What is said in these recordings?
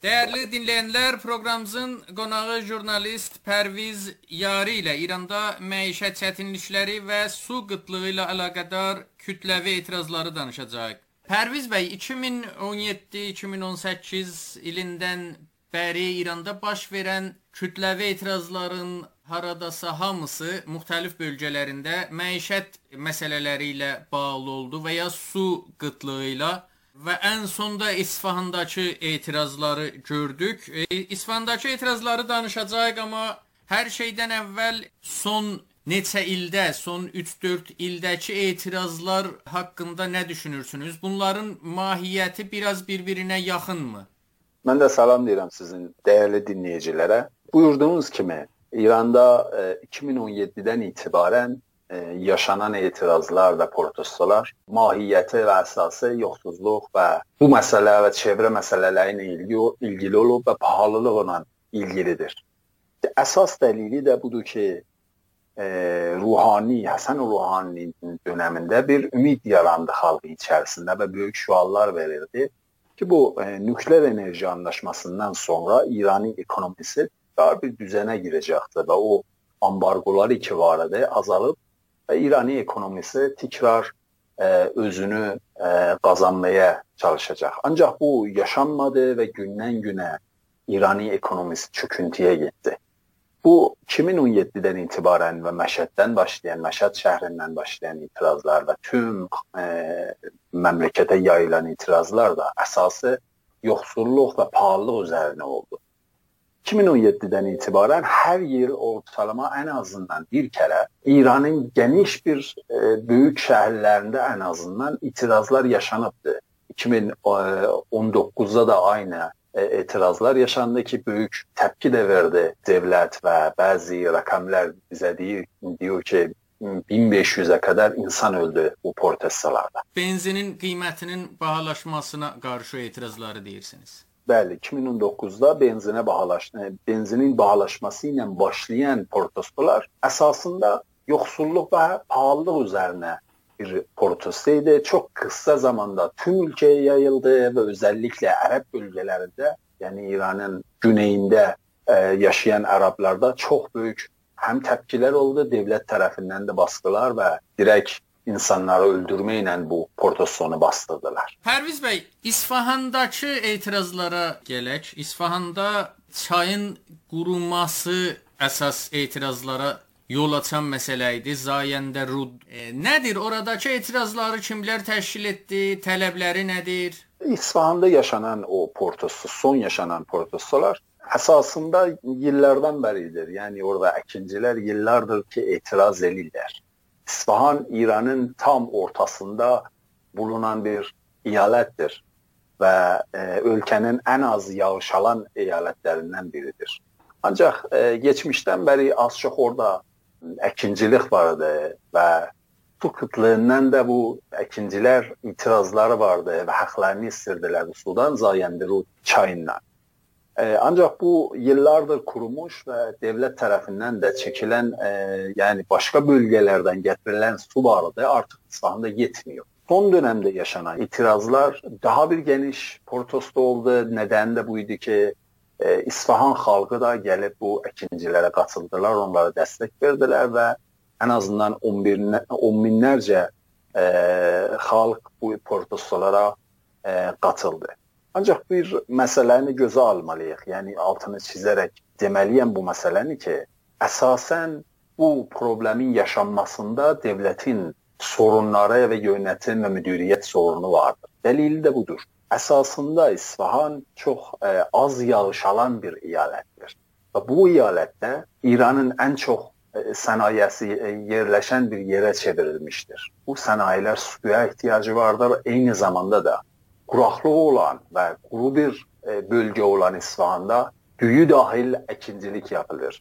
Dəyərli dinləyənlər, proqramımızın qonağı jurnalist Pərviz Yari ilə İranda məişət çətinlikləri və su qıtlığı ilə əlaqədar kütləvi etirazları danışacağıq. Pərviz bəy 2017-2018 ilindən bəri İranda baş verən kütləvi etirazların haradasa hamısı müxtəlif bölgələrində məişət məsələləri ilə bağlı oldu və ya su qıtlığı ilə Və ən sonda İsfahandakı etirazları gördük. E, İsfahandakı etirazları danışacağıq, amma hər şeydən əvvəl son neçə ildə, son 3-4 ildəki etirazlar haqqında nə düşünürsünüz? Bunların mahiyyəti biraz bir-birinə yaxınmı? Mən də salam deyirəm sizin dəyərli dinləyicilərə. Buyurduğunuz kimi İranda e, 2017-dən etibarən e, yaşanan etirazlar və protestolar mahiyyəti və əsası yoxsulluq və bu məsələ və çevrə məsələləri ilə ilgili, ilgili olub və pahalılıqla ilgilidir. Əsas dəlili də budur ki, e, ruhani, Həsən Ruhaninin dövründə bir ümid yarandı xalqın içərisində və böyük şüarlar verildi ki, bu e, nükleer enerji anlaşmasından sonra İranın ekonomisi daha bir düzənə girəcəkdir və o ambargoları ki var idi azalıb və İrani ekonomisi təkrar ə, e, özünü ə, e, qazanmaya çalışacaq. Ancaq bu yaşanmadı və gündən-günə İrani ekonomisi çöküntüyə getdi. Bu 2017-dən etibarən və Məşəddən başlayan, Məşəd şəhərindən başlayan etirazlar və tüm ə, e, məmləkətə yayılan etirazlar da əsası yoxsulluq və pahalılıq üzərinə oldu. 2017'den itibaren her yıl ortalama en azından bir kere İran'ın geniş bir e, büyük şehirlerinde en azından itirazlar yaşanıptı. 2019'da da aynı e, etirazlar yaşandı ki büyük tepki de verdi devlet ve bazı rakamlar bize diyor, diyor ki 1500'e kadar insan öldü bu protestolarda. Benzinin kıymetinin bahalaşmasına karşı etirazları deyirsiniz. Bəli, 2019-da benzinə bahalaş e, benzinin bahalaşması ilə başlayan protestolar əsasında yoxsulluq və pahalılıq üzərinə bir protesto idi. Çox qısa zamanda tüm ölkəyə yayıldı və özəlliklə ərəb bölgələrində, yəni İranın güneyində ə, e, yaşayan ərəblərdə çox böyük həm təpkilər oldu, dövlət tərəfindən də baskılar və direkt insanları öldürməklə bu protestonu bastırdılar. Pərviz bəy, İsfahandakı etirazlara gələk. İsfahanda çayın quruması əsas etirazlara yol açan məsələ idi. Zayəndə Rud. E, nədir oradakı etirazları kimlər təşkil etdi? Tələbləri nədir? İsfahanda yaşanan o protesto, son yaşanan protestolar əsasında illərdən bəridir. Yəni orada əkincilər illərdir ki, etiraz edirlər. İsfahan İranın tam ortasında bulunan bir eyalətdir və e, ölkənin ən az yağış alan eyalətlərindən biridir. Ancaq e, keçmişdən bəri az çox orada əkincilik vardı və su kıtlığından da bu əkincilər itirazları vardı və haqlarını istirdilər sudan Zayandiru çayından. E, ancak bu yıllardır kurumuş ve devlet tarafından da çekilen e, yani başka bölgelerden getirilen su varlığı artık İsfahan'da yetmiyor. Son dönemde yaşanan itirazlar daha bir geniş protesto oldu. Neden de buydu ki e, İsfahan halkı da gelip bu ekincilere katıldılar, onlara destek verdiler ve en azından on, bin, on binlerce e, halk bu protestolara e, katıldı. Ancaq bir məsələni gözə almalıyıq. Yəni altını çizərək deməliyəm bu məsələni ki, əsasən bu problemin yaşanmasında dövlətin sorunları və yönetim və müdiriyyət sorunu vardır. Dəlili də budur. Əsasında İsfahan çox ə, e, az yağış alan bir əyalətdir. Və bu əyalətdə İranın ən çox e, sənayesi e, yerləşən bir yerə çevrilmişdir. Bu sənayilər suya ehtiyacı vardır, eyni zamanda da quraqlığı olan və quru bir e, bölgə olan İsfahanda düyü dahil əkincilik yapılır.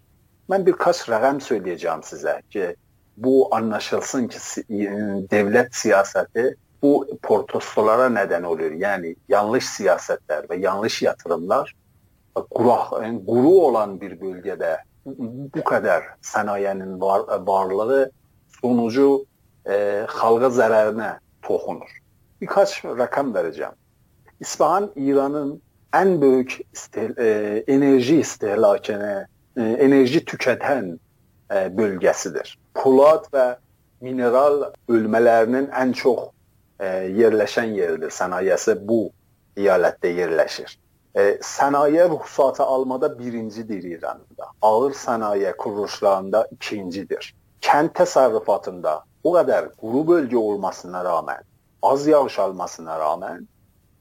Mən birkaç rəqəm söyləyəcəm sizə ki, bu anlaşılsın ki, devlet siyasəti bu protestolara nədən olur. Yəni yanlış siyasətlər və yanlış yatırımlar quraq, yəni, quru olan bir bölgədə bu qədər sənayenin var, varlığı sonucu e, xalqa zərərinə toxunur. Birkaç rakam vereceğim. İsfahan İran'ın ən böyük istil, e, enerji istehlakını, e, enerji tükətən e, bölgəsidir. Polad və mineral ölmələrinin ən çox e, yerləşən yeridir. Sənayesi bu əyalətdə yerləşir. E, sənaye ruxsatı almada birincidir İranda. Ağır sənaye quruluşlarında ikincidir. Kənd təsərrüfatında o qədər quru bölgə olmasına rağmen, az yağış almasına rağmen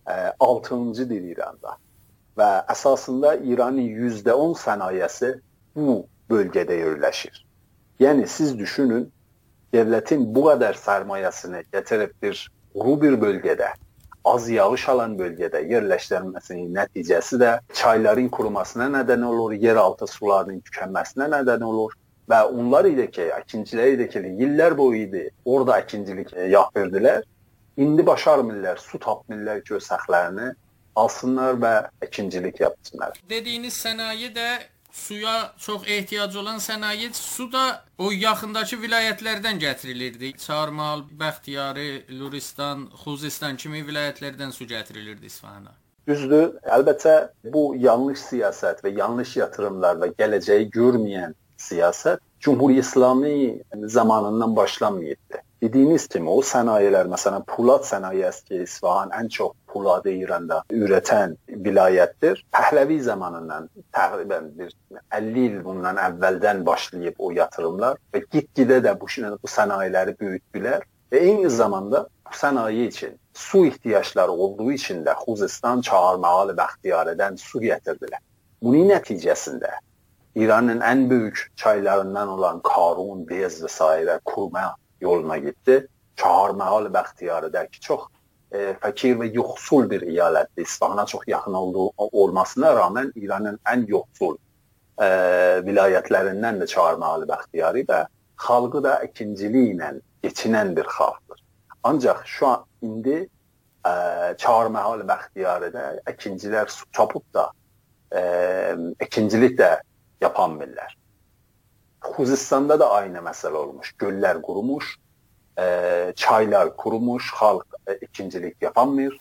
e, 6-cıdır İranda. Və əsasında İranın %10 sənayesi bu bölgədə yerləşir. Yəni siz düşünün, devlətin bu qədər sərmayəsini gətirib bir quru bir bölgədə az yağış alan bölgədə yerləşdirilməsinin nəticəsi də çayların qurumasına nədən olur, yeraltı sularının tükənməsinə nədən olur və onlar idi ki, əkinçilər idi ki, illər boyu idi orada əkincilik e, yapırdılar. İndi başarmırlar, su tapmırlar ki, səxlərini alsınlar və əkincilik yapsınlar. Dediyiniz sənaye də suya çox ehtiyac olan sənaye su da o yaxındakı vilayətlərdən gətirilirdi. Çarmal, Bəxtiyarı, Luristan, Xuzistan kimi vilayətlərdən su gətirilirdi İsfahana. Düzdür. Əlbəttə bu yanlış siyasət və yanlış yatırımlar və gələcəyi görməyən siyasət Cumhuriyet İslami zamanından başlanmayıbdı. Dediyiniz kimi o sənayelər, məsələn, Pulad sənayesi ki, İsfahan ən çox puladı İranda ürətən vilayətdir. Pəhləvi zamanından təqribən bir 50 il bundan əvvəldən başlayıb o yatırımlar və get-gedə də bu, bu sənayeləri böyütdülər və eyni zamanda bu sənaye üçün su ehtiyacları olduğu üçün də Xuzistan, Çağarmağal, Bəxtiyarədən su gətirdilər. Bunun nəticəsində İranın ən böyük çaylarından olan Karun, Bez və s. kurma yoluna getdi. Çağarmağal Bəxtiyarədə ki, çox e, fəkir və yoxsul bir əyalətdir. İsfahana çox yaxın olduğu olmasına rağmen İranın ən yoxsul e, vilayətlərindən də Çağarmağal Bəxtiyarı və xalqı da əkinciliklə keçinən bir xalqdır. Ancaq şu an indi e, Çağarmağal Bəxtiyarədə əkincilər su tapıb da e, əkincilik də yapamırlar. Xuzistanda da aynı məsələ olmuş. Göllər qurumuş, e, çaylar kurumuş, xalq e, ikincilik yapamır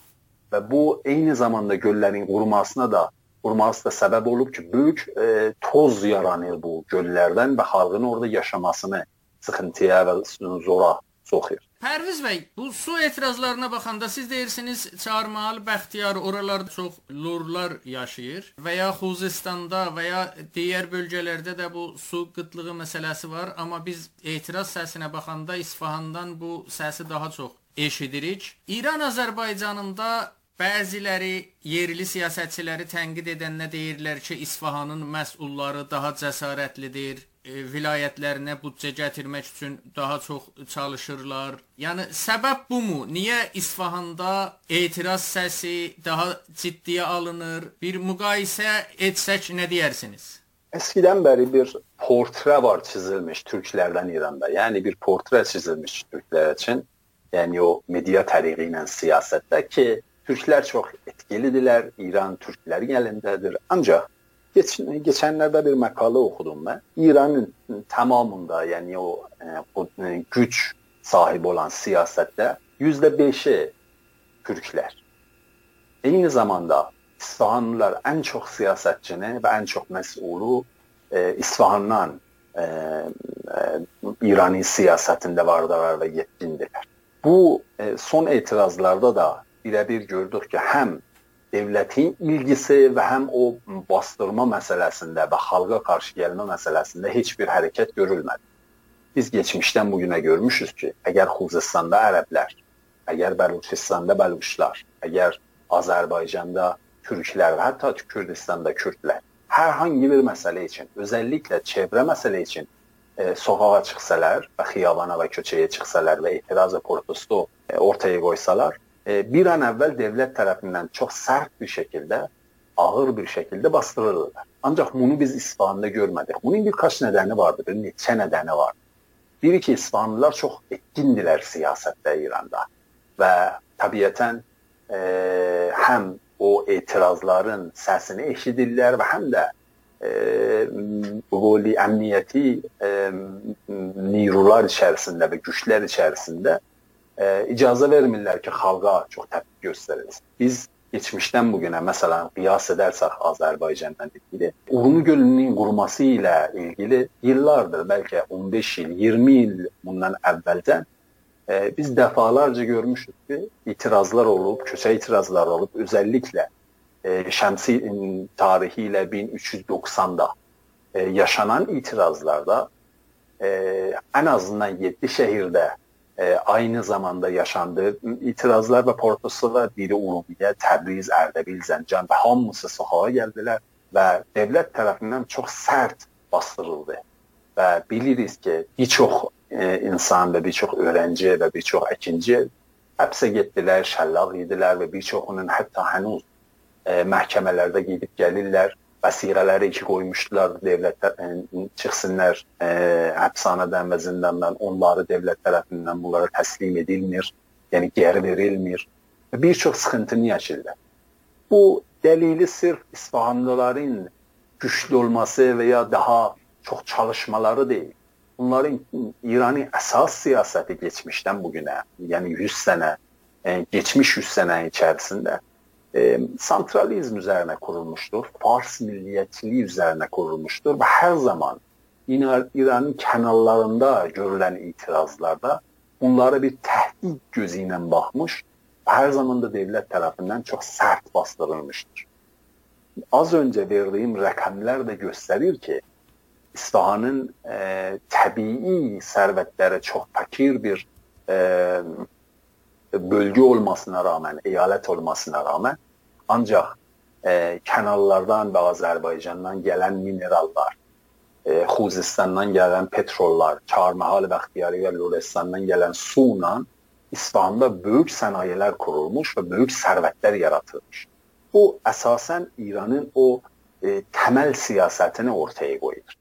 və bu eyni zamanda göllərin qurumasına da quruması da səbəb olub ki, böyük e, toz yaranır bu göllərdən və xalqın orada yaşamasını sıxıntıya və zora soxur. Pərviz bəy, bu su etirazlarına baxanda siz deyirsiniz Çarmahal, Bəxtiyar oralarda çox lurlar yaşayır və ya Xuzistanda və ya digər bölgələrdə də bu su qıtlığı məsələsi var, amma biz etiraz səsinə baxanda İsfahandan bu səsi daha çox eşidirik. İran Azərbaycanında Bəziləri yerli siyasətçiləri tənqid edəndə deyirlər ki, İsfahanın məsulları daha cəsarətlidir, vilayətlərinə büdcə gətirmək üçün daha çox çalışırlar. Yəni səbəb bumu? Niyə İsfahanda etiraz səsi daha ciddiyə alınır? Bir müqayisə etsək nə deyərsiniz? Əskidən bəri bir portre var çizilmiş türklərdən İranda. Yəni bir portre çizilmiş türklər üçün. Yəni o media təriqi ilə siyasətdə ki, türklər çox etkilidirlər, İran türklərin əlindədir. Ancaq Geç, geçenlerde bir makale okudum ben. İran'ın tamamında yani o, e, e, güç sahibi olan siyasette yüzde beşi Türkler. Aynı zamanda İsfahanlılar en çok siyasetçini ve en çok mesulu e, İsfahan'dan e, e, İran'ın siyasetinde vardılar ve yetkindiler. Bu e, son etirazlarda da birebir gördük ki hem devlətin ilgisi və həm o bastırma məsələsində və xalqa qarşı gəlmə məsələsində heç bir hərəkət görülmədi. Biz keçmişdən bu günə görmüşük ki, əgər Xuzistanda ərəblər, əgər Bəluçistanda bəluşlar, əgər Azərbaycanda türklər və hətta Kürdistanda kürdlər hər hangi bir məsələ üçün, özəlliklə çevrə məsələ üçün e, sokağa çıxsalar və xiyabana və köçəyə çıxsalar və etiraz protesto e, ortaya qoysalar, bir an əvvəl dövlət tərəfindən çox sərt bir şəkildə, ağır bir şəkildə bastırırlar. Ancaq bunu biz İsfahanda görmədik. Bunun birkaç nədəni vardı, bir neçə nədəni var. Biri ki, İsfahanlılar çox etkindirlər siyasətdə İranda və təbiətən e, həm o etirazların səsini eşidirlər və həm də e, qoli əmniyyəti e, nirular içərisində və güclər içərisində e, icazə vermirlər ki, xalqa çox təpki göstərilsin. Biz geçmişdən bu günə məsələn qiyas edərsək Azərbaycanla ilgili Urmu gölünün qurması ilə ilgili illərdir, bəlkə 15 il, 20 il bundan əvvəldən e, biz dəfalarca görmüşük ki, itirazlar olub, köçə itirazları olub, özəlliklə e, şəmsi tarihi ilə 1390-da e, yaşanan itirazlarda e, ən azından 7 şəhərdə e, aynı zamanda yaşandı. İtirazlar və protestolar biri Urmiyə, Təbriz, Ərdəbil, Zəncan və hamısı sahaya gəldilər və dövlət tərəfindən çox sərt bastırıldı. Və bilirik ki, bir çox e, insan və bir çox öğrenci və bir çox əkinci həbsə getdilər, şəllaq idilər və bir çoxunun hətta hənuz e, məhkəmələrdə gedib gəlirlər vəsiqələri ki qoymuşdular dövlətlər ə, e, çıxsınlar ə, e, həbsxanadan və zindandan onları dövlət tərəfindən bunlara təslim edilmir, yəni geri verilmir və bir çox sıxıntını yaşayırlar. Bu dəlili sırf İsfahanlıların güclü olması və ya daha çox çalışmaları deyil. Bunların İranın əsas siyasəti keçmişdən bu günə, yəni 100 sənə, yəni geçmiş 100 sənə içərisində e, santralizm üzerine kurulmuştur. Fars milliyetçiliği üzerine kurulmuştur ve her zaman İran'ın kenarlarında görülen itirazlarda bunlara bir tehdit gözüyle bakmış her zaman da devlet tarafından çok sert bastırılmıştır. Az önce verdiğim rakamlar da gösterir ki İsfahan'ın e, tabii servetlere çok fakir bir e, bölge olmasına rağmen, eyalet olmasına rağmen ancaq e, kənarlardan və Azərbaycandan gələn minerallar, e, Xuzistandan gələn petrollar, Çarməhal və Xiyari və Luristandan gələn su ilə İsfahanda böyük sənayələr qurulmuş və böyük sərvətlər yaratılmış. Bu əsasən İranın o e, təməl siyasətini ortaya qoyur.